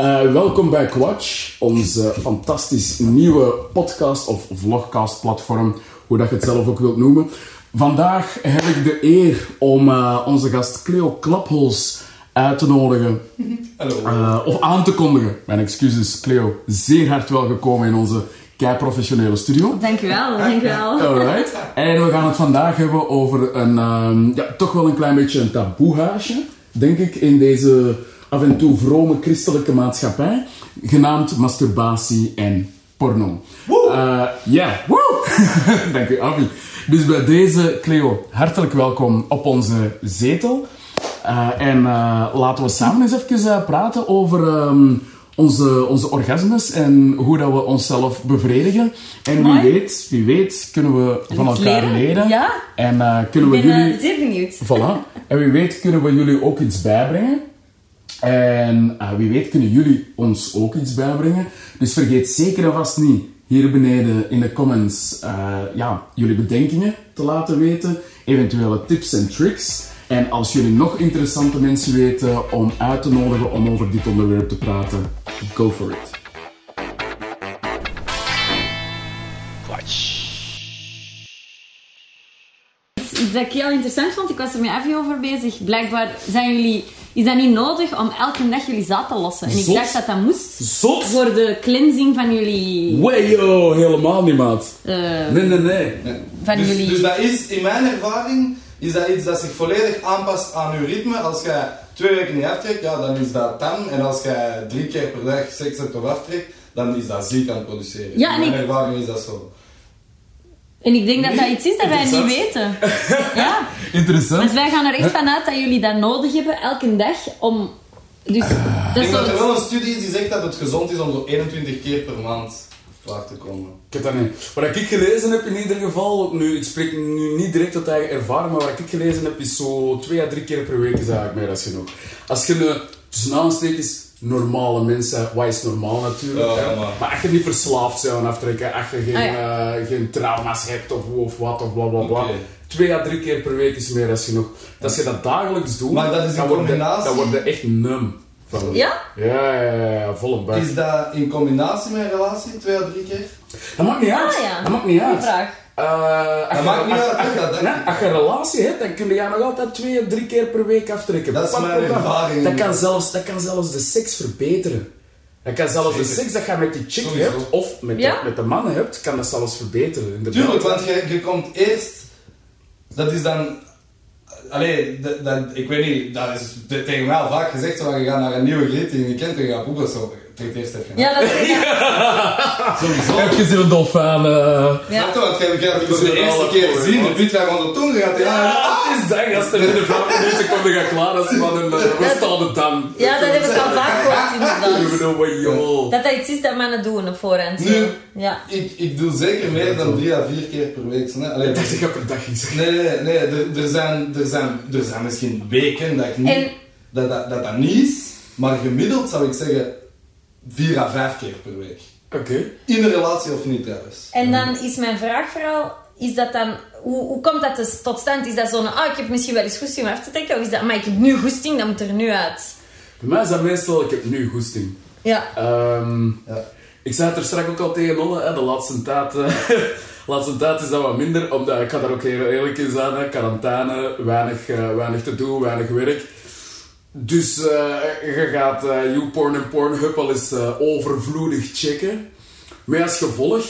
Uh, welkom bij Quatch, onze fantastisch nieuwe podcast of vlogcast platform, hoe dat je het zelf ook wilt noemen. Vandaag heb ik de eer om uh, onze gast Cleo Klaphols uit te nodigen. Hallo. Uh, of aan te kondigen. Mijn excuses, Cleo. Zeer hard welgekomen in onze kei professionele studio. Dankjewel, dankjewel. Alright. En we gaan het vandaag hebben over een, um, ja, toch wel een klein beetje een taboehuisje, denk ik, in deze af en toe vrome christelijke maatschappij, genaamd masturbatie en porno. Ja, uh, yeah. woe! Dank u, Avi. Dus bij deze, Cleo, hartelijk welkom op onze zetel. Uh, en uh, laten we samen eens even praten over um, onze, onze orgasmes en hoe dat we onszelf bevredigen. En wie weet, wie weet kunnen we van elkaar leren. leren. Ja? En kunnen we Ik ben jullie... zeer benieuwd. Voilà. En wie weet kunnen we jullie ook iets bijbrengen. En uh, wie weet kunnen jullie ons ook iets bijbrengen. Dus vergeet zeker en vast niet hier beneden in de comments uh, ja, jullie bedenkingen te laten weten. Eventuele tips en tricks. En als jullie nog interessante mensen weten om uit te nodigen om over dit onderwerp te praten, go for it. Iets dat ik heel interessant vond, ik was er met Avi over bezig. Blijkbaar zijn jullie, is dat niet nodig om elke dag jullie zaad te lossen. En ik Zot. dacht dat dat moest Zot! voor de cleansing van jullie... Wayo, helemaal niet, maat. eh, Nee, nee, nee. van dus, jullie... dus dat is, in mijn ervaring, is dat iets dat zich volledig aanpast aan je ritme. Als je twee weken niet aftrekt, ja, dan is dat dan. En als je drie keer per dag seks hebt of aftrekt, dan is dat ziek aan het produceren. Ja, in mijn ik- ervaring is dat zo. En ik denk dat dat iets is dat wij niet weten. Ja, Interessant. want wij gaan er echt vanuit dat jullie dat nodig hebben, elke dag, om... Dus, dat Ik is denk dat er wel een studie is die zegt dat het gezond is om zo 21 keer per maand klaar te komen. Ik heb dat niet. Wat ik gelezen heb in ieder geval, nu, ik spreek nu niet direct uit eigen ervaring, maar wat ik gelezen heb is zo twee à drie keer per week is eigenlijk meer dan genoeg. Als je een, tussen aanstekens, normale mensen, wat is normaal natuurlijk, Ja, maar- als je niet verslaafd bent aan aftrekken, als je geen, Ah, ja. eh, geen trauma's hebt of, of wat of bla bla bla, twee à drie keer per week is meer dan genoeg. Als je dat dagelijks doet, Maar dat is in dan word je- combinatie- dan word je echt num. Van, Ja? Ja, ja, ja, ja, volle bak. Is dat in combinatie met een relatie, twee à drie keer? Dat maakt niet uit. Ah ja, Dat maakt niet uit. vraag. Eh, als je- maakt niet als- uit, als- hè, dat denk nee, ik. Als je een relatie hebt, dan kun je nog altijd twee of drie keer per week aftrekken. Dat is Pak mijn ervaring. Dat kan, zelfs, dat kan zelfs de seks verbeteren. Dat kan zelfs de seks dat je met die chick Sowieso. hebt, of met, Ja? de, met de mannen hebt, kan dat zelfs verbeteren. Inderdaad. Tuurlijk, want je, je komt eerst... Dat is dan... Allee, dat, dat, ik weet niet, dat is tegen mij al vaak gezegd, zo, van, je gaat naar een nieuwe griet die je niet kent en je gaat poepen, trek eerst even Ja, dat is... Sowieso. Heb je zo'n dolfijn? eh Ja. Snap je? Want je je gaat het voor de Dat is eerste keer voor, zien, man. de gaat gewoon de tong, gaat ja, Ja, het is dat. Als er in de vijf minuten komt, dan gaat klaar als man en eh, we staan het dan. Ja, dat heb ik al vaak gehoord, Ik inderdaad. Dat dat iets is dat mannen doen op voorhand. zo. Nu. Ja. ik, ik doe zeker meer dan drie à vier keer per week. Hè. Allee, Ik dacht, ik heb per dag iets. Nee, nee, nee. Er, er, zijn, er, zijn, er zijn misschien weken dat, ik niet, En- dat, dat, dat dat niet is, maar gemiddeld zou ik zeggen vier à vijf keer per week. Oké. In een relatie of niet trouwens. En dan is mijn vraag vooral, is dat dan, hoe, hoe komt dat dus tot stand? Is dat zo'n, ah, ik heb misschien wel eens goesting om af te trekken? Of is dat, maar ik heb nu goesting, dat moet er nu uit? Bij mij is dat meestal, ik heb nu goesting. Ja. Ehm, Ja. ik zei het er straks ook al tegen hè, de laatste tijd, eh, laatste tijd is dat wat minder, omdat ik ga daar ook heel eerlijk in zijn, hè, quarantaine, weinig, eh, weinig te doen, weinig werk. Dus eh, je gaat eh YouPorn en Pornhub wel eens eh, overvloedig checken. Met als gevolg,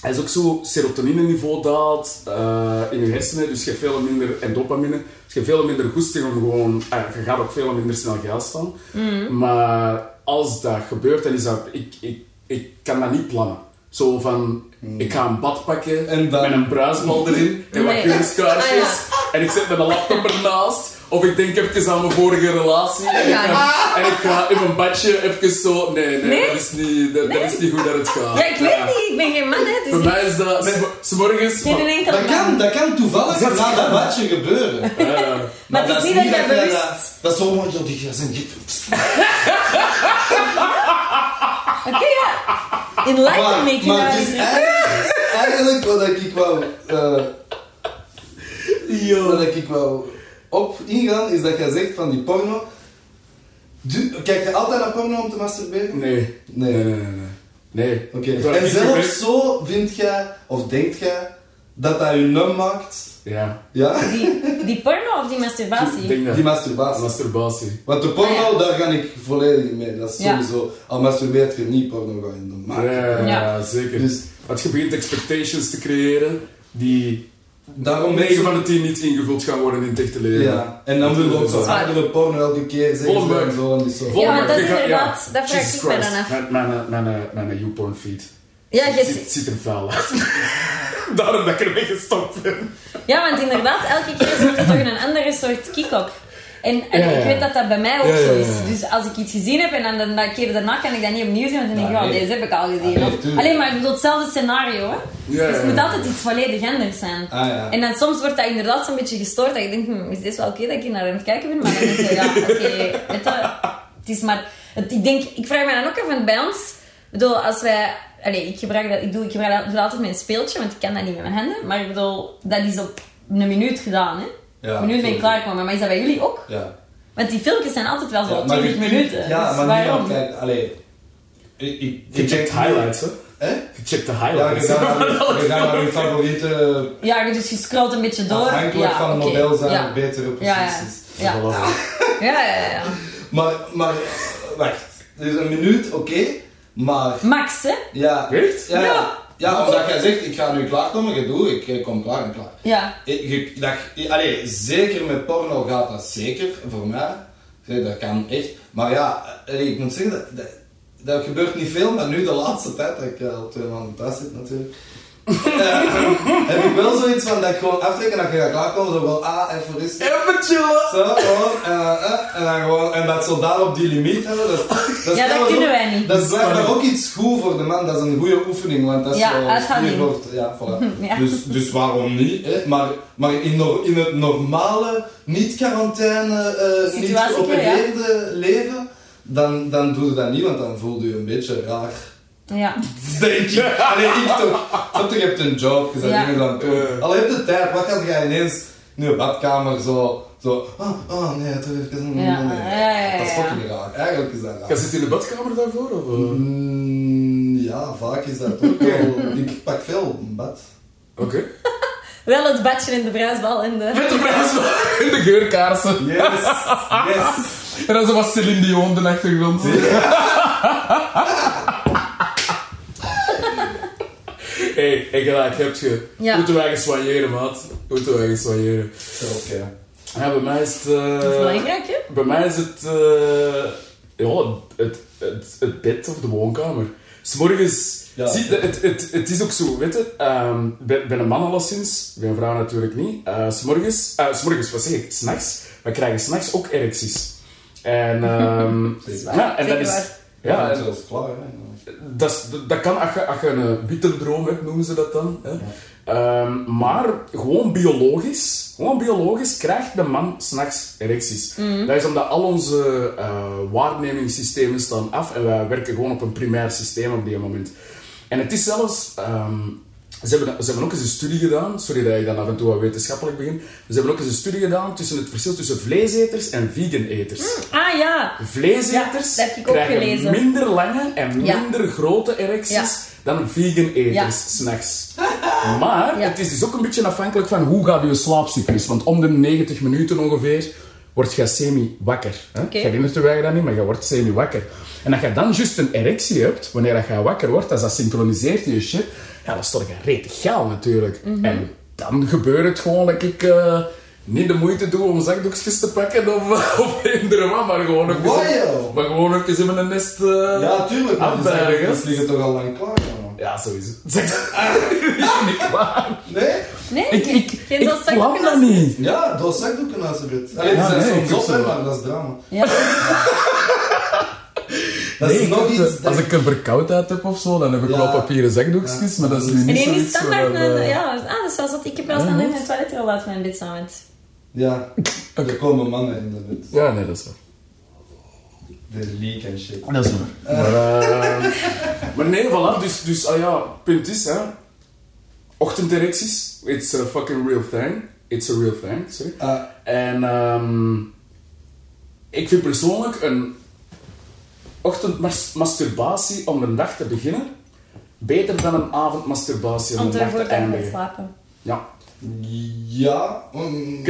hij is ook zo serotonineniveau daalt eh, in je hersenen, dus je hebt veel minder, en dopamine, dus je hebt veel minder goesting om gewoon, eh, je gaat ook veel minder snel geld staan. Maar als dat gebeurt, dan is dat, ik, ik, ik kan dat niet plannen. Zo van, ik ga een bad pakken En dan- met een bruisbal erin en wat Nee. kunstkaarsjes Ah, en ik zet mijn laptop ernaast. Of ik denk even aan mijn vorige relatie en, ik Ja. ga, en ik ga in mijn badje even zo... Nee, nee, Nee? Dat, is niet, dat, dat is niet goed dat het gaat. Ja, ik weet niet, ik ben geen man, hè. Voor Dus ik mij is dat s- s morgens... ben een enkele Dat kan, dat kan toevallig na dat badje gebeuren. Ja. Maar het is niet dat jij bewust... Dat, dat is zo mooi, joh, die zijn niet... Oké, ja. Enlighten me, Maar, maar het is eigenlijk, eigenlijk wat ik wou... eh, Yo. Wat ik wou op ingaan, is dat jij zegt van die porno... Du- Kijk je altijd naar porno om te masturberen? Nee. Nee. Nee, nee, nee. nee. nee. Oké. En zelfs zo vind jij, of denkt jij, dat dat je num maakt? Ja. Ja? Die, die porno of die masturbatie? Die masturbatie. Masturbatie. Want de porno, Ah, ja. daar ga ik volledig mee. Dat is Ja. sowieso... Al masturbeert je niet, porno ga je dan Ja, maken. ja, Ja. zeker. Dus Want je begint expectations te creëren die daarom 9 van de 10 niet ingevuld gaan worden in het echte leven. Ja, en dan wil je ook zo Zwaar. hardere porno elke keer zeggen Volle ze en zo. En die zo. Volle Ja, want dat is inderdaad- dat vraag Jesus ik me dan af. Mijn, mijn, mijn, YouPorn feed. Ja, je Het ziet- ziet, ziet er vuil uit. Daarom dat ik ermee gestopt ben. Ja, want inderdaad, elke keer zit er toch een andere soort kick-up. En, en Ja, ja. ik weet dat dat bij mij ook zo is. Dus als ik iets gezien heb en dan de, de keer daarna kan ik dat niet opnieuw zien, want dan denk ik, Ja, nee. deze heb ik al gezien. Nee. Alleen maar ik bedoel hetzelfde scenario, hè. Dus het moet altijd iets volledig anders zijn. Ah ja. En dan soms wordt dat inderdaad zo'n beetje gestoord, dat je denkt, hm, is dit wel oké dat ik hier naar aan het kijken ben? Maar dan denk je, ja, oké, het is maar... Het, ik denk, ik vraag me dan ook af, want bij ons, ik bedoel, als wij... Allee, ik gebruik dat, ik doe, ik gebruik dat, doe altijd met een speeltje, want ik kan dat niet met mijn handen. Maar ik bedoel, dat is op een minuut gedaan, hè. Ja, een minuut ben ik klaargekomen. Maar is dat bij jullie ook? Ja. Want die filmpjes zijn altijd wel zo Ja, maar 20 je- minuten. Ja, dus maar waarom? kijkt... Allee... Ik, ik, Je ik checkt highlights, hè? Hè? Je checkt de Ja, highlights. naar je- gaat naar je favoriete... Ja, dus je scrolt een beetje door. Afhankelijk ja, van het model zijn ja. er betere Ja, ja. posities. Ja. Ja, ja, ja, ja. Maar, maar... Wacht. Dus een minuut, oké. maar... Max, hè? Ja. Echt? Ja, ja. Omdat jij zegt, ik ga nu klaarkomen, je doet, ik kom klaar en klaar. Ja. Ik, dat, allee, zeker met porno gaat dat zeker, voor mij. Dat kan echt. Maar ja, allee, ik moet zeggen, dat, dat, dat gebeurt niet veel, maar nu de laatste tijd, dat ik eh, al twee maanden thuis zit natuurlijk. Eh, heb ik wel zoiets van dat ik gewoon aftrek en dat je gaat klaarkomen, zo van, ah, even rustig. Even chillen. Zo, gewoon, eh, eh, en dan gewoon, en dat zo daar op die limiet hebben, dat, dat Ja, dat kunnen ook- wij niet. Dat is blijkbaar ook iets goed voor de man, dat is een goede oefening, want dat is Ja, spier voor het- ja, voilà. Ja. Dus, dus waarom niet? Hè? Maar, maar in, no- in het normale, niet-quarantaine, eh niet Situatie, geopereerde leven, dan, dan doe je dat niet, want dan voel je je een beetje raar. Ja. Denk ik. Allee, ik toch. Snap je, je hebt een job, je bent Ja. dingen aan het doen. Al heb je tijd, wat gaat jij ineens in je badkamer zo... Zo, oh, oh nee, terug even... Ja, ja, ja, ja, Dat is ja. fucking raar. Eigenlijk is dat raar. Jij zit in de badkamer daarvoor? Of, eh? Mm, ja, vaak is dat ook wel... Ik pak veel een bad. Oké. Wel het badje in de bruisbal en de... Met de prijs in de geurkaarsen. Yes, yes. En dan zo was Celine Dion de achtergrond. Hé, hey, en gelijk heb je. Ja. Moeten wij gaan soigneren, maat. Moeten wij gaan soigneren. Oké. Ja, bij mij is het... eh, belangrijk, hè? Bij mij is het... eh, ja, het, het, het bed of de woonkamer. S'morgens... Ja. Zie, het, het, het is ook zo, weet je. ehm, bij, bij een man alleszins, bij een vrouw natuurlijk niet. Uh, s'morgens... eh, s'morgens, wat zeg ik? S'nachts. We krijgen s'nachts ook erecties. En... ehm waar. ja, en dat is... Ja, Ja, dat is klaar, hè. Dat, kan als je, als je een bitterdroom hebt, noemen ze dat dan. Hè? Ehm, maar gewoon biologisch, gewoon biologisch krijgt de man s'nachts erecties. Dat is omdat al onze eh, waarnemingssystemen staan af en wij werken gewoon op een primair systeem op die moment. En het is zelfs... ehm, ze hebben, ze hebben ook eens een studie gedaan, sorry dat ik dan af en toe wat wetenschappelijk begin. Ze hebben ook eens een studie gedaan tussen het verschil tussen vleeseters en vegan-eters. Ah, ja. Vleeseters Ja, dat heb ik ook krijgen gelezen. minder lange en Ja. minder grote erecties Ja. dan vegan-eters s'nachts. Maar het is dus ook een beetje afhankelijk van hoe gaat je slaapcyclus. Want om de 90 minuten ongeveer word je semi-wakker. hè? Oké. Je herinnert je dat niet, maar je wordt semi-wakker. En als je dan juist een erectie hebt, wanneer je wakker wordt, als dat synchroniseert in je shit, ja, dan stort je rete gaal natuurlijk. Mhm. En dan gebeurt het gewoon dat ik... eh, niet de moeite doe om zakdoekjes te pakken of, of eender wat, maar gewoon even, Wow, joh. maar gewoon even in mijn nest eh, Ja, tuurlijk. Die vliegen toch al lang klaar, man. Ja, sowieso. Zeg dat niet klaar. Nee? Nee, Ik, ik, geen ik plan zakdoeken dat als- niet. Ja, door zakdoeken naast je bed. Allee, die Ja, zijn nee, ik soms heb op, maar dat is drama. Ja. Dat Nee, is nog iets... als dat- ik een verkoudheid heb of zo, dan heb ik Ja. wel papieren zakdoekjes, maar dat is nu En niet die is zoiets standaard waar, een... eh, Ja, ah, dat is wel. Ik heb wel standaard een toiletrol uit mijn bed staan met... Ja, er komen mannen in de bed. Ja, nee, dat is waar. De leak en shit. Dat is waar. Maar, eh, maar nee, voilà. Dus, dus ah ja, punt is, hè. Ochtenderecties. It's a fucking real thing. It's a real thing, sorry. Ah, En ehm, ik vind persoonlijk een ochtendmasturbatie om een dag te beginnen beter dan een avondmasturbatie om Om een dag te eindigen? slapen. Ja, Ja,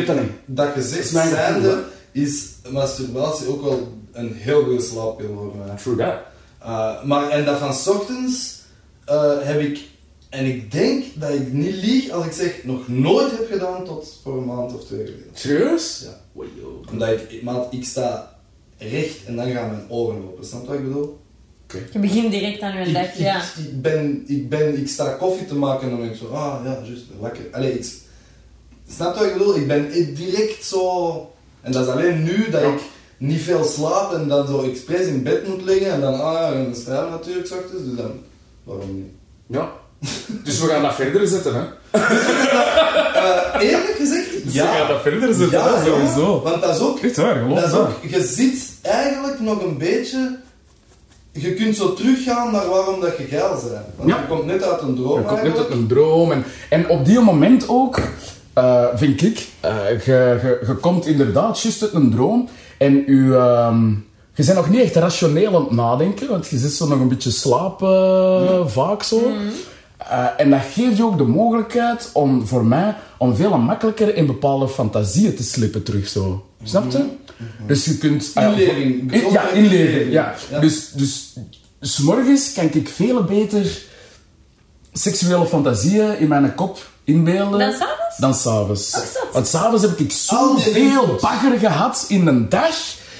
dat niet. dat gezegd is mijn gevoel, zijnde is masturbatie ook wel een heel goede slaappil voor mij. True that. Uh, maar en dat van 's ochtends eh, heb ik, en ik denk dat ik niet lieg als ik zeg, nog nooit heb gedaan tot voor een maand of twee geleden. Serieus? Ja. Omdat ik, maat, ik sta recht en dan gaan mijn ogen open. Snap je wat ik bedoel? Je begint direct aan je dag, ik, ja. ik, ben, ik, ben, ik sta koffie te maken en dan denk ik zo, ah ja, juist, lekker. Allee, ik, snap je wat ik bedoel? Ik ben direct zo... En dat is alleen nu dat Ja. ik niet veel slaap en dan zo expres in bed moet liggen en dan, ah ja, en dan stralen natuurlijk 's ochtends, dus dan, waarom niet? Ja. Dus we gaan dat verder zetten, hè? Eh, eerlijk gezegd, Dus ja. dat verder zetten, Ja, hè, sowieso. ja, want dat is ook... Echt waar, geloof Dat is ook, je zit eigenlijk nog een beetje... Je kunt zo teruggaan naar waarom dat je geil bent. Want Ja. je komt net uit een droom Je komt net uit een droom. En, en op die moment ook, eh, vind ik, eh, je, je, je komt inderdaad juist uit een droom. En je, ehm, je bent nog niet echt rationeel aan het nadenken, want je zit zo nog een beetje slapen, vaak zo. Eh, en dat geeft je ook de mogelijkheid om, voor mij, om veel makkelijker in bepaalde fantasieën te slippen terug zo. Snap je? Dus je kunt... ja, Inleving. in- ja, inleving, ja. Ja. Dus, dus, s morgens kan ik veel beter seksuele fantasieën in mijn kop inbeelden. Dan s'avonds? Dan s'avonds. Zot. Want s'avonds heb ik zoveel inputs. bagger gehad in een dag,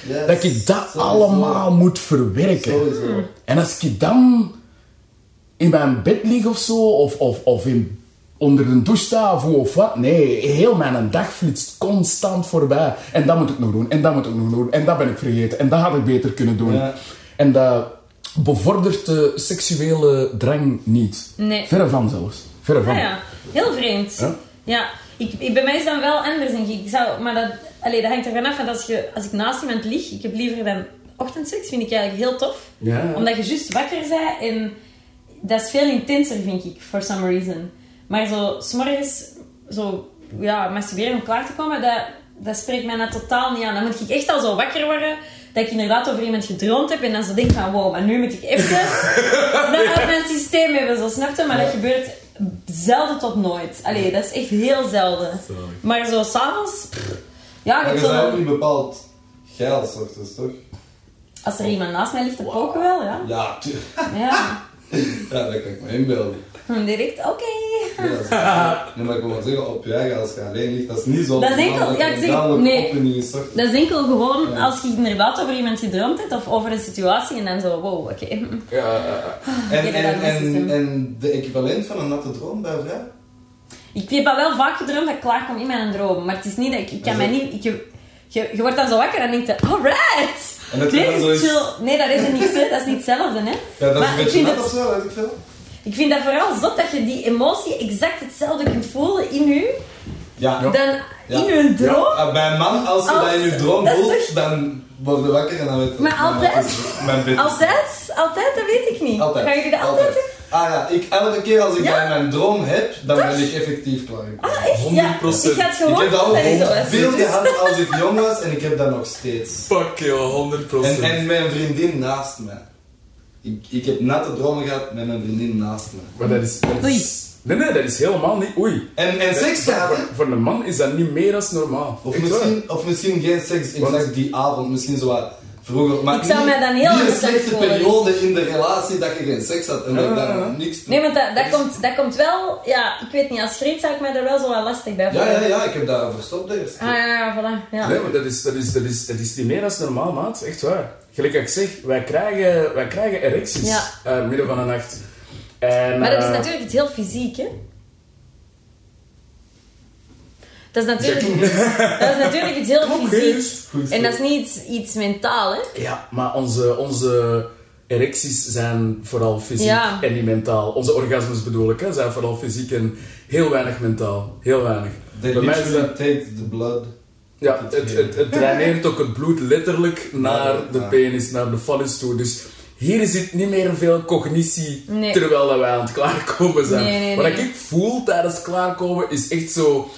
Yes, dat ik dat sowieso. allemaal moet verwerken. Sowieso. En als ik dan in mijn bed lig of zo, of, of, of in, onder de douche sta of hoe of wat, nee, heel mijn dag flitst constant voorbij. En dat moet ik nog doen, en dat moet ik nog doen, en dat ben ik vergeten, en dat had ik beter kunnen doen. Ja. En dat bevordert de seksuele drang niet. Nee. Verre van zelfs. Verre van. Ah ja, heel vreemd. Ja. Ja, ik, ik, bij mij is dat wel anders, denk ik. ik zou, maar dat, allee, dat hangt ervan af, want als, je, als ik naast iemand lig, ik heb liever dan ochtendseks, vind ik eigenlijk heel tof. Ja. Omdat je juist wakker bent en dat is veel intenser, vind ik, for some reason. Maar zo, s'morgens, zo, ja, masturberen om klaar te komen, dat, dat spreekt mij nou totaal niet aan. Dan moet ik echt al zo wakker worden, dat ik inderdaad over iemand gedroomd heb en dan zo denk van, wow, maar nu moet ik even dat uit mijn systeem hebben, zo snap je? Maar dat gebeurt zelden tot nooit. Allee, dat is echt heel zelden. Maar zo s'avonds, ja, ik bent ook zo, niet bepaald geil, ochtends, toch? als er iemand naast mij ligt te poken wel, ja. Ja, tu- Ja, ja dat kan ik me inbeelden. Hm, direct, oké. Ja, dat is- nee, maar ik wil zeggen, op je eigen als je alleen ligt, dat is niet zo... Dat is enkel- ja, ik zeg- nee. Dat is enkel gewoon Ja. als je inderdaad over iemand gedroomd hebt of over een situatie en dan zo, wow, oké. Ja, ja, ja. En, Ja, en, en, en de equivalent van een natte droom bij vrij? Ik heb al wel vaak gedroomd dat ik klaar kom in mijn droom, maar het is niet dat ik, ik kan mij niet, ik, je, je, je wordt dan zo wakker en denkt je, alright! En dat je zo is is- chill. Nee, dat is het niet, hè. dat is niet hetzelfde, hè. Ja, dat is Maar een ik beetje vind nat het- of zo, weet ik veel. Ik vind dat vooral zot dat je die emotie exact hetzelfde kunt voelen in je, Ja. dan Ja. in je droom. Ja, bij een man, als je Als- dat in je droom dat is voelt, toch- dan word je wakker en dan weet je... Maar altijd? is- is- Altijd? Altijd? Dat weet ik niet. Altijd. Gaan jullie dat altijd doen? Ah ja, ik, elke keer als ik Ja? in mijn droom heb, dan ben ik effectief klaar. Ah, echt? Ja. 100%. Ik had ik heb dat veel gehad als ik jong was en ik heb dat nog steeds. Fuck joh, 100%. En, en mijn vriendin naast mij. Ik, ik heb natte dromen gehad met mijn vriendin naast mij. Maar dat is... Dat is nee, nee, dat is helemaal niet... Oei. En, en seks hè? voor, voor een man is dat niet meer dan normaal. Of misschien, of misschien geen seks exact die avond, misschien zo wat vroeger. Maar Ik zou mij dan heel een slechte periode in de relatie dat je geen seks had en dat ik Ja, daar ja, ja. niks. Nee, want dat, dat, komt, dat komt wel... Ja, ik weet niet, als vriend zou ik mij er wel zo wel lastig bij Ja, voelen. ja, ja, ik heb dat verstopt eerst. Ah, ja, ja, voilà. Ja. Nee, maar dat is, dat, is, dat, is, dat is niet meer dan normaal, maat. Echt waar. Gelijk als ik zeg, wij krijgen, wij krijgen erecties Ja. eh, midden van de nacht. En, Maar dat is eh, natuurlijk iets heel fysiek, hè? Dat is natuurlijk, dat is natuurlijk iets heel fysiek. Goed En dat is niet iets, iets mentaal, hè? Ja, maar onze, onze erecties zijn vooral fysiek Ja. en niet mentaal. Onze orgasmes bedoel ik, hè, zijn vooral fysiek en heel weinig mentaal. Heel weinig. They Bij mij is dat... the blood. Ja, het, het, het draineert ook het bloed letterlijk naar de Ja. penis, naar de fallus toe. Dus hier zit niet meer veel cognitie Nee. terwijl dat wij aan het klaarkomen zijn. Nee, nee, Wat ik voel tijdens klaarkomen is echt zo...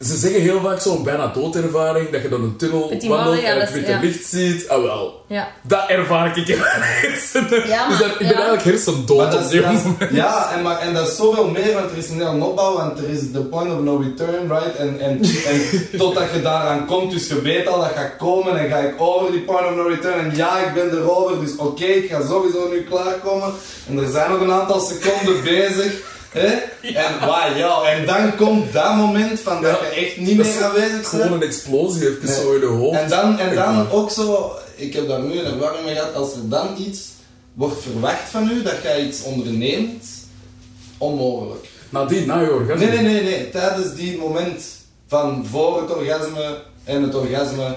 ze zeggen heel vaak zo'n bijna doodervaring, dat je dan een tunnel Petit wandelt en het witte ja. licht ziet. Ah wel, Ja. dat ervaar ik in mijn hersenen. Ja, dus dat- ik ben ja. eigenlijk hersendood op dit moment. ja, en, maar, en dat is zoveel meer, want er is een hele opbouw, want er is de point of no return, right? En, en, en totdat je daaraan komt, dus je weet al dat gaat komen en ga ik over die point of no return en ja, ik ben erover, dus oké, ik ga sowieso nu klaarkomen. En er zijn nog een aantal seconden bezig. Hè? En, wauw, ja, en dan komt dat moment van dat je echt niet meer aanwezig bent. Gewoon een explosie even zo in de hoofd. En dan, en dan ook zo, ik heb daar nu een ervaring mee gehad, als er dan iets wordt verwacht van u, dat jij iets onderneemt, onmogelijk. Nadien, na je orgasme. Nee, nee, nee, nee, tijdens die moment van voor het orgasme en het orgasme.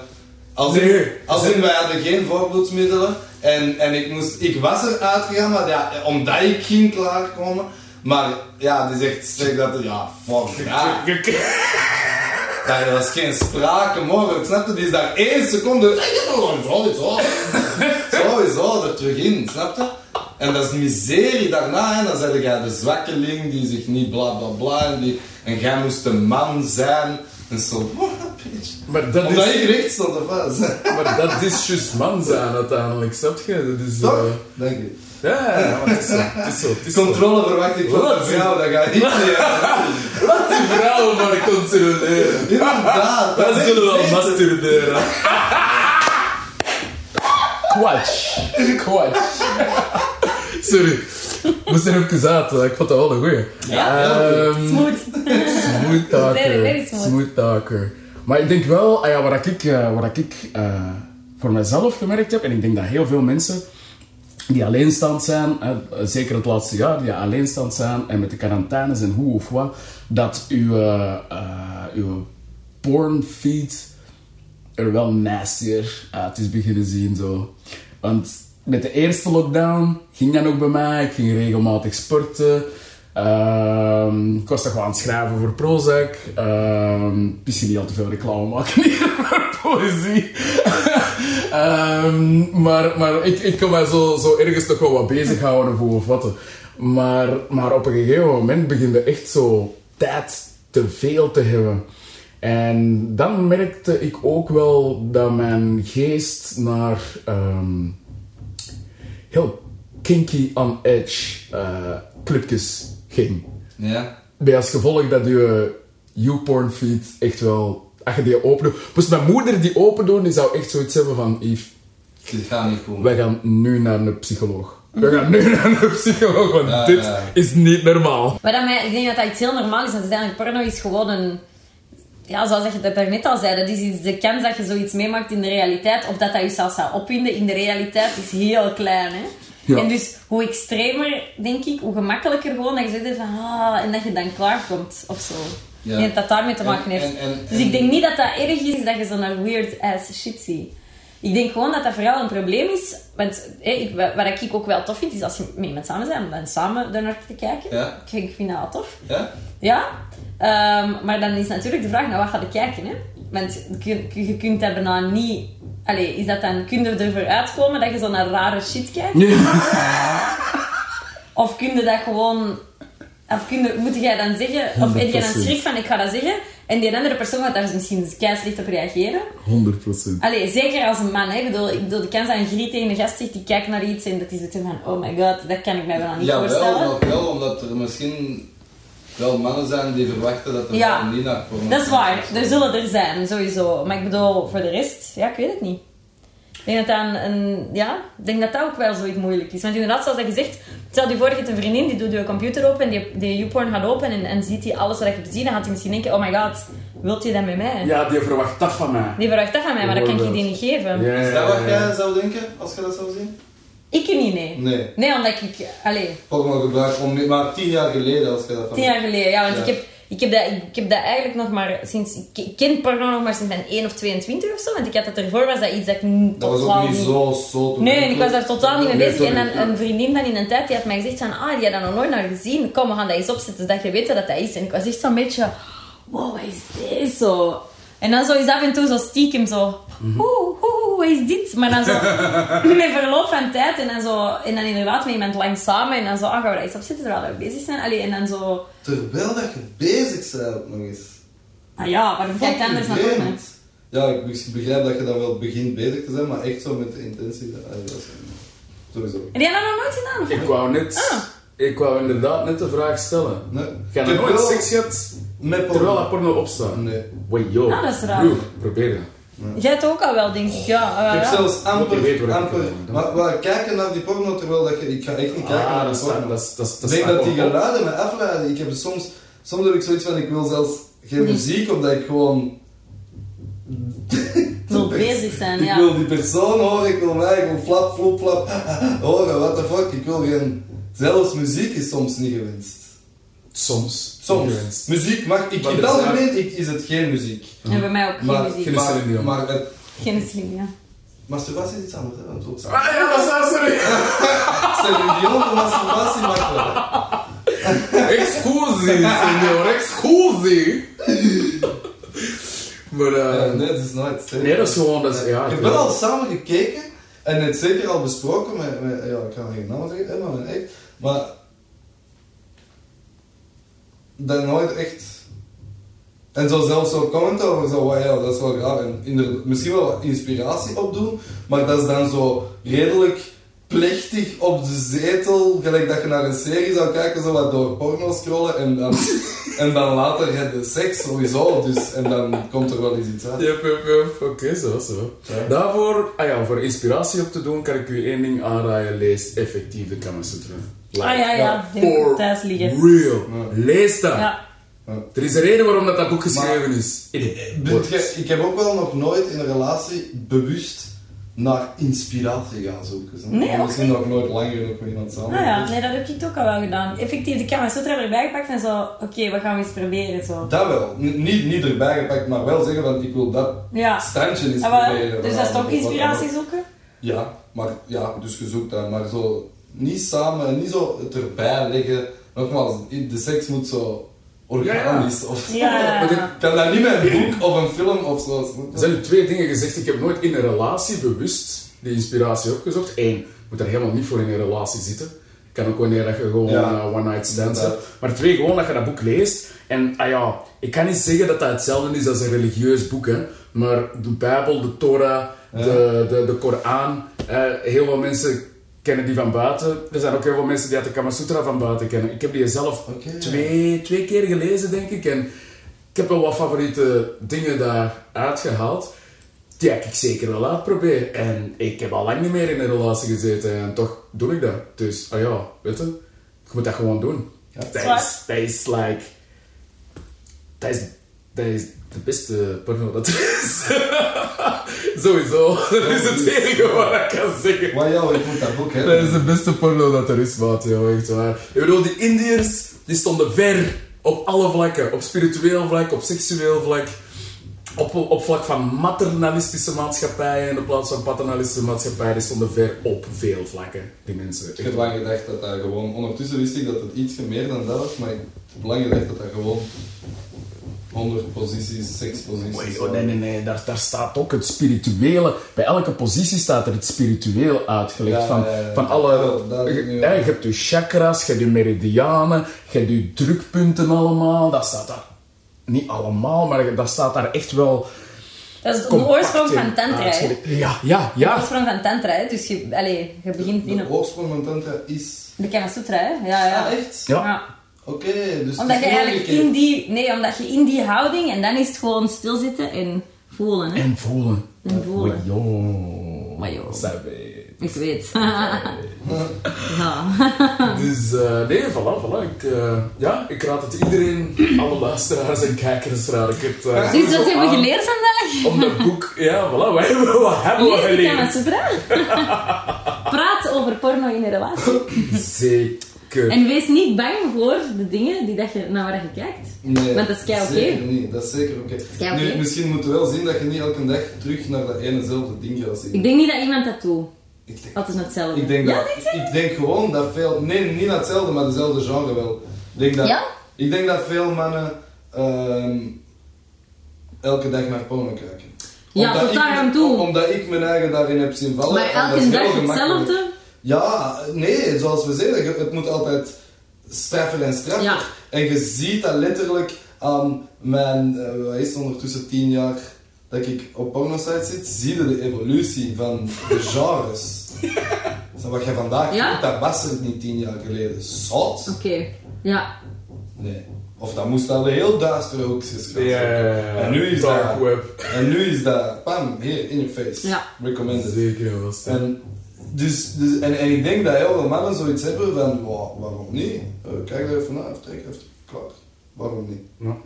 Als, in, Nee. als in, wij hadden geen voorbloedsmiddelen en, en ik, moest, ik was er uitgegaan, maar ja, omdat ik ging klaarkomen. Maar ja, die zegt, zeg dat, ja, fuck ja. Daar was geen sprake mogelijk, snap je? Die is daar één seconde. Sowieso, sowieso er terug in, snap je? En dat is miserie daarna, hè? dan zeg jij de zwakkeling die zich niet bla bla bla. En, die, en jij moest een man zijn. En zo, what a bitch. Maar dat Omdat is... ik recht stond of wat? Maar dat is juist man zijn uiteindelijk, snap je? Dat is... Toch? eh, Dank je. Ja, maar het is zo. Het is zo. Het is zo. Controle verwacht ik van Wat? de vrouw, dat ga ik niet hebben. Laat die vrouwen maar controleren. Inderdaad. Dat weet zullen we wel masturberen. Quatsch. Quatsch. Sorry. Moest er even uit, ik vond dat wel een goeie. Ja, Ehm, Smooth. Smooth very talker. smooth. Smooth talker. Maar ik denk wel, ah ja, wat ik, eh, wat ik eh, voor mezelf gemerkt heb, en ik denk dat heel veel mensen die alleenstaand zijn, zeker het laatste jaar, die alleenstaand zijn en met de quarantaines en hoe of wat, dat uw, eh, uw pornfeed er wel nastier uit is beginnen zien. Zo. Want met de eerste lockdown ging dat ook bij mij. Ik ging regelmatig sporten. Ehm, ik was toch aan het schrijven voor Prozac. Ehm misschien niet al te veel reclame maken hier voor poëzie. Ehm, maar maar ik, ik kon mij zo, zo ergens toch wel wat bezighouden voor of wat. Maar, maar op een gegeven moment beginde echt zo tijd te veel te hebben. En dan merkte ik ook wel dat mijn geest naar ehm, heel kinky on edge eh, clubjes ging. Ja. Bij als gevolg dat je YouPorn feed echt wel... Als je die open doet... Dus mijn moeder die open doen, die zou echt zoiets hebben van... Yves, Dit gaat niet goed. wij gaan nu naar een psycholoog. We gaan nu naar een psycholoog, want Ja, dit ja. is niet normaal. Maar dat mij, ik denk dat dat iets heel normaal is. Want uiteindelijk, porno is gewoon een... Ja, zoals je dat daarnet al zei, dat is iets, de kans dat je zoiets meemaakt in de realiteit, of dat dat je zelfs zou opwinden in de realiteit, is heel klein. Hè? Ja. En dus hoe extremer, denk ik, hoe gemakkelijker gewoon dat je zegt van, ah, en dat je dan klaarkomt, of zo. Ja. Ik denk dat daarmee te maken En- heeft. en- en- dus en- ik denk niet dat dat erg is dat je zo'n weird ass shit ziet. Ik denk gewoon dat dat vooral een probleem is. Want hé, ik, wat wat ik ook wel tof vind, is als je met iemand samen bent, om dan samen er naar te kijken. Ja. Ik, ik vind dat wel tof. Ja? Ja. Ehm, maar dan is natuurlijk de vraag, naar wat ga je kijken? Hè? Want je, je kunt dat bijna niet... Allee, is dat dan... Kun je ervoor uitkomen dat je zo naar rare shit kijkt? Of kun je dat gewoon... Of kun je, moet jij dan zeggen... Of heb je dan 100%. schrik van, ik ga dat zeggen... En die andere persoon gaat daar misschien kei slecht op reageren. 100%. Allee, zeker als een man. Hè? Ik, bedoel, ik bedoel, de kans dat een griet tegen een gast zegt, die kijkt naar iets en dat is het van... Oh my god, dat kan ik mij wel niet Ja, voorstellen. wel, maar wel, omdat er misschien wel mannen zijn die verwachten dat er Ja. niet naar porno Dat is waar, er zullen er zijn, sowieso. Maar ik bedoel, voor de rest, ja, ik weet het niet. Ik denk dat dat een, een- ja, ik denk dat dat ook wel zoiets moeilijk is. Want inderdaad, zoals dat gezegd, stel je voor, je hebt een vriendin, die doet je computer open en die, die YouPorn gaat open en, en ziet hij alles wat je hebt gezien, dan gaat hij misschien denken, oh my god, wilt je dat met mij? Ja, die verwacht dat van mij. Die verwacht dat van mij, maar dat kan ik je die niet geven. Ja, Is dat wat jij zou denken, als je dat zou zien? Ik niet, nee. Nee. Nee, omdat ik, allee, Porno gebruik om, maar tien jaar geleden als je dat van... tien jaar geleden, ja, want Ja. ik heb... Ik heb, dat, ik heb dat eigenlijk nog maar sinds... Ik ken porno nog maar sinds mijn 1 of 22 of zo. Want ik had dat ervoor, was dat iets dat ik Dat was ook niet zo, zo Nee, en ik was daar totaal niet mee Nee, bezig. En dan een vriendin van in een tijd die had mij gezegd van, ah, die had dat nog nooit naar gezien. Kom, we gaan dat eens opzetten, zodat je weet wat dat is. En ik was echt zo'n beetje, wow, wat is dit zo? En dan zo is af en toe zo stiekem zo, oeh, oeh, wat is dit? Maar dan zo, met verloop van tijd en dan zo, en dan inderdaad met iemand lang samen en dan zo, ah, gaan we dat eens opzetten terwijl we bezig zijn? Allee, en dan zo, Terwijl dat je bezig bent nog eens. Ah ja, waarom kijkt Fucking anders naar porno? Ja, ik ik begrijp dat je dan wel begint bezig te zijn, maar echt zo met de intentie. Dat, dat is, sowieso. Heb jij dat nog nooit gedaan? of Ik wou net... Ah. Ik wou inderdaad net de vraag stellen. Nee. Ga Ik je nooit seks gehad met porno. terwijl dat porno opstaat? Nee. Wait, yo. Ah, dat is raar. Broer, probeer het. Jij het ook al wel, denk ik. Ja, Ik heb ja. zelfs amper, waar ik amper, maar, maar kijken naar die porno terwijl dat je, ik ga echt niet kijken Ah, naar dat porno. Dat, dat, is- Ik dat denk dat die wel op. geluiden me afleiden. Ik heb soms, soms heb ik zoiets van, ik wil zelfs geen Nee. muziek, omdat ik gewoon... Wil bezig zijn, Ik ja. wil die persoon horen, ik wil mij, ik wil flap, flop, flap horen, what the fuck. Ik wil geen... Zelfs muziek is soms niet gewenst. Soms. Soms. Muziek mag... Ik, Maar in het algemeen ik, is het geen muziek. En bij mij ook geen Maar, muziek. geen- maar, maar het, Geen slim, ja. masturbatie is iets anders, hè. Want ook Ah ja, dat is sorry. Celine Dion voor masturbatie mag wel. Excusi, signor, excusi. Maar, Ja, eh nee, dat is nooit. nee, dat is gewoon, dat is, ja. Ik heb wel al samen gekeken en het zeker al besproken met, met ja, ik kan geen naam zeggen, Emma en echt, maar dat nooit echt. En zo zelfs zo'n comment over zo, ja, dat is wel graag. En misschien wel wat inspiratie opdoen, maar dat is dan zo redelijk plechtig op de zetel, gelijk dat je naar een serie zou kijken, zo wat door porno scrollen en dan, en dan later heb je seks sowieso, dus, en dan komt er wel eens iets uit. Yep, yep, yep. Oké, zo, zo. Ja. Daarvoor, ah ja, voor inspiratie op te doen, kan ik u één ding aanraden. Lees effectief de Kama Sutra. Like, Ah ja, ja. For thuis liggen. real. Ja. Lees dat. Ja. Er is een reden waarom dat, dat boek geschreven is. Ik heb ook wel nog nooit in een relatie bewust naar inspiratie gaan zoeken. Zo. Nee, Misschien nog nooit lang genoeg met iemand samen. Ah ja, nee, dat heb ik ook al wel gedaan. Effectief de Kama Sutra erbij gepakt en zo, oké, wat gaan we eens proberen, zo. Dat wel. N- niet, niet erbij gepakt, maar wel zeggen van ik wil dat Ja. standje eens Ah, wel, proberen. dus dat is toch inspiratie wat- zoeken? Ja, maar ja, dus je zoekt dat. Maar zo niet samen, niet zo het erbij leggen. Nogmaals, de seks moet zo organisch of. Ja, ja, ja. Maar Ik kan dat niet met een boek of een film of zo. Er zijn twee dingen gezegd. Ik heb nooit in een relatie bewust die inspiratie opgezocht. Eén, je moet er helemaal niet voor in een relatie zitten. Kan ook wanneer dat je gewoon Ja. eh, one night stands Inderdaad. hebt. Maar twee, gewoon dat je dat boek leest. En ah ja, ik kan niet zeggen dat dat hetzelfde is als een religieus boek. Hè. Maar de Bijbel, de Torah, de, de, de Koran. eh, heel veel mensen kennen die van buiten. Er zijn ook heel veel mensen die uit de Kama Sutra van buiten kennen. Ik heb die zelf twee, twee keer gelezen, denk ik. En ik heb wel wat favoriete dingen daar uitgehaald. Die heb ik zeker wel uitproberen. En ik heb al lang niet meer in een relatie gezeten. En toch doe ik dat. Dus, ah ja, weet je. Je moet dat gewoon doen. Ja. dat, Zwaar. is, dat is like... Dat is, dat is de beste porno dat er is. Sowieso. Dat is het enige wat ik kan zeggen. Maar ja, ik moet dat boek Dat hebben. is de beste porno dat er is, maat. joh, echt waar. Ik bedoel, die Indiërs, die stonden ver op alle vlakken. Op spiritueel vlak, op seksueel vlak. Op, op vlak van maternalistische maatschappijen in de plaats van paternalistische maatschappijen. Die stonden ver op veel vlakken, die mensen. Ik heb lang gedacht dat dat gewoon... Ondertussen wist ik dat het iets meer dan dat was, maar ik heb lang gedacht dat dat gewoon 100 posities, seksposities Oei, oh, nee, nee, nee, daar, daar staat ook het spirituele. Bij elke positie staat er het spiritueel uitgelegd. Ja, van, ja, ja. van alle. Ja, je, ja, hebt je chakras, je hebt je meridianen, je hebt je drukpunten allemaal. Dat staat daar. Niet allemaal, maar dat staat daar echt wel. Dat is de oorsprong van Tantra, hè. uitgelegd. Ja, ja, De ja. oorsprong van Tantra, hè. Dus je, allee, je begint in De oorsprong van Tantra is... De Kama Sutra, hè. Ja, ja. Ah, echt? Ja. Oké, dus... Omdat je eigenlijk in die... Nee, omdat je in die houding... En dan is het gewoon stilzitten en voelen, hè. En voelen. En voelen. Maar joh. Savage. Ik weet. ja. Dus eh, nee, voilà, voilà. Ik, eh, ja, ik raad het iedereen, alle luisteraars en kijkers raad ik het. eh, Dus dat zo hebben we geleerd vandaag. Om dat boek, ja, voilà, wat hebben we, wat hebben we Lees de Kama geleerd? Sutra. Praat over porno in een relatie. Zeker. En wees niet bang voor de dingen die dat je, naar waar je kijkt. Nee, Want dat is kei oké. Zeker niet, dat is zeker oké. misschien moeten we wel zien dat je niet elke dag terug naar dat enezelfde ding gaat zien. Ik denk niet dat iemand dat doet. Ik denk, Altijd hetzelfde. ik denk, ja, dat, denk je? ik denk gewoon dat veel... Nee, niet hetzelfde, maar dezelfde genre wel. Ik denk dat, Ja? ik denk dat veel mannen ehm, elke dag naar porno kijken. Ja, tot daar aan toe. Omdat ik mijn eigen daarin heb zien vallen. Maar elke dag hetzelfde? Ja, nee, zoals we zeggen, het moet altijd straffer en straffer. Ja. En je ziet dat letterlijk aan mijn, eh, wat is het, ondertussen tien jaar dat ik op pornosites zit, zie je de evolutie van de genres. Dus wat je vandaag Ja? vindt, dat was er niet tien jaar geleden. Zot? Oké. Ja. Nee. Of dat moest al heel duistere hoekjes gaan Ja. En nu is dark dat... web. En nu is dat, pam, hier, in your face. Ja. Recommended. Zeker wel. Stef. En, dus, dus, en, en ik denk dat heel veel mannen zoiets hebben van, "Wa- waarom niet? Eh, kijk er even naar, trek even, klaar. Waarom niet? Ja.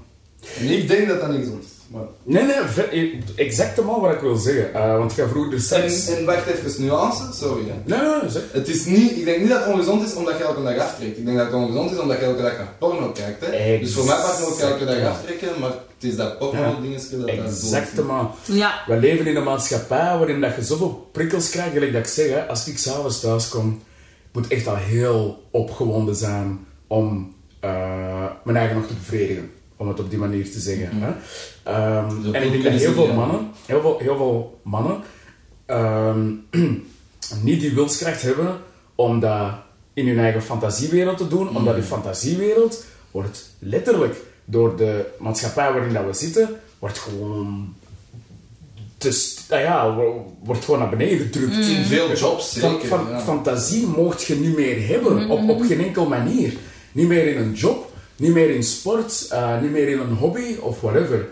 En ik denk dat dat niet gezond is. Maar... Nee, nee, ver- exact helemaal wat ik wil zeggen. Eh, want ik ga vroeger de seks... En, en wacht even, nuance, sorry hè. Nee, nee, zeg. Het is niet, ik denk niet dat het ongezond is omdat je elke dag aftrekt. Ik denk dat het ongezond is omdat je elke dag naar porno kijkt. Hè. Exact. Dus voor mij mag je ook elke dag aftrekken, maar het is dat porno Ja. dat dat Exact doet. helemaal. Ja. We leven in een maatschappij waarin dat je zoveel prikkels krijgt, gelijk dat ik zeg, hè, als ik s'avonds thuis kom, ik moet echt al heel opgewonden zijn om eh, mijn eigen nog te bevredigen. Om het op die manier te zeggen. Hè. Ehm, Zo en ik denk dat heel veel mannen, heel veel, heel veel mannen ehm, niet die wilskracht hebben om dat in hun eigen fantasiewereld te doen, omdat die fantasiewereld wordt letterlijk door de maatschappij waarin dat we zitten, wordt gewoon dus, nou ja, wo- wordt gewoon naar beneden gedrukt. In veel jobs Van, zeker. van- ja. Fantasie mocht je niet meer hebben, op, op geen enkel manier. Niet meer in een job, niet meer in sport, eh, niet meer in een hobby of whatever.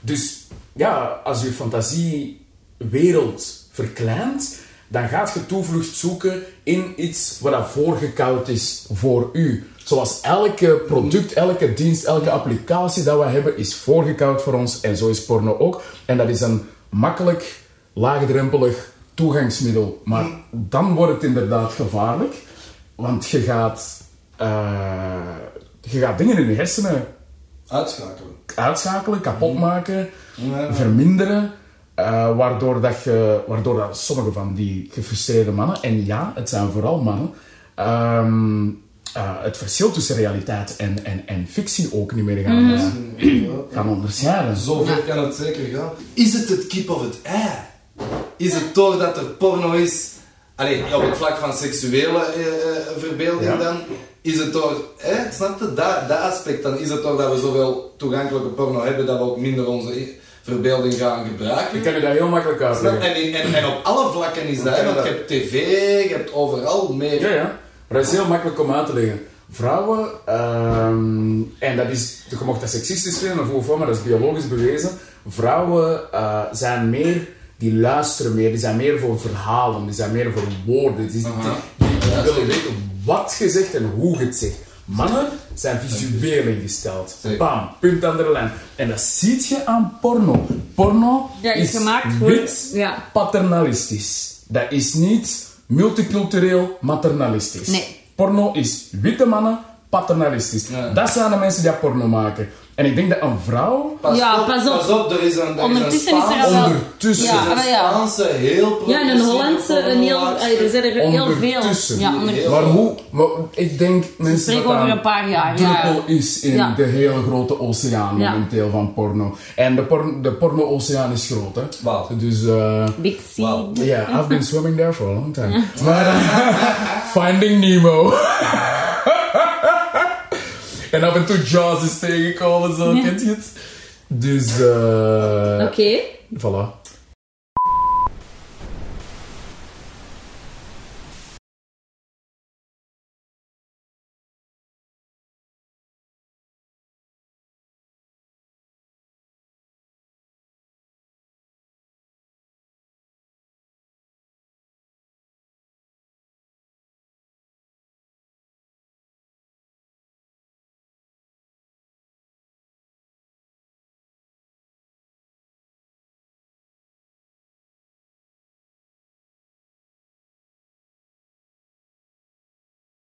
Dus ja, als je fantasiewereld verkleint, dan gaat je toevlucht zoeken in iets wat voorgekoud is voor u. Zoals elke product, elke dienst, elke applicatie dat we hebben, is voorgekoud voor ons. En zo is porno ook. En dat is een makkelijk, laagdrempelig toegangsmiddel. Maar dan wordt het inderdaad gevaarlijk. Want je gaat, eh, je gaat dingen in je hersenen Uitschakelen. uitschakelen, kapot maken, Ja. verminderen. eh, waardoor dat je, waardoor dat sommige van die gefrustreerde mannen, en ja, het zijn vooral mannen, ehm, eh, het verschil tussen realiteit en, en, en fictie ook niet meer gaan, gaan onderscheiden. Zover kan het zeker gaan. Is het het kip of het ei? Is het doordat er porno is, allee, op het vlak van seksuele eh, eh, verbeelding Ja. dan, is het door, hè, snap je, dat, dat aspect, dan is het door dat we zoveel toegankelijke porno hebben, dat we ook minder onze verbeelding gaan gebruiken. Ik kan je dat heel makkelijk uitleggen. En, en, en op alle vlakken is dat, hè, want je hebt tv, je hebt overal meer. Ja, ja. Maar dat is heel makkelijk om uit te leggen. Vrouwen, ehm, en dat is, je mocht dat seksistisch vinden of hoe maar dat is biologisch bewezen. Vrouwen eh, zijn meer, die luisteren meer, die zijn meer voor verhalen, die zijn meer voor woorden. Die, die, Aha. die- die willen weten wat je zegt en hoe je het zegt. Mannen zijn visueel ingesteld. Bam, punt aan de lijn. En dat zie je aan porno. Porno Ja, is is gemaakt voor- wit, ja. paternalistisch. Dat is niet multicultureel maternalistisch. Nee. Porno is witte mannen paternalistisch. Ja. Dat zijn de mensen die porno maken. En ik denk dat een vrouw Pas, Ja, op, pas op. er is een, er is Ondertussen een is er al ondertussen, Ja, er is maar een ja. Spaanse heel Ja, en een Hollandse, een heel, er zijn er heel veel. Ondertussen. Ja, ondertussen. Maar hoe? Maar ik denk mensen dat over een paar jaar, ja. druppel is in Ja. de hele grote oceaan Ja. momenteel van porno. En de, por de porno-oceaan is groot, hè? Wauw. Dus eh Big. Wauw. Ja, I've been swimming there for a long time. Maar eh, Finding Nemo. En af en toe Jaws is tegengekomen, zo, kent je het? Dus, eh Oké. voilà.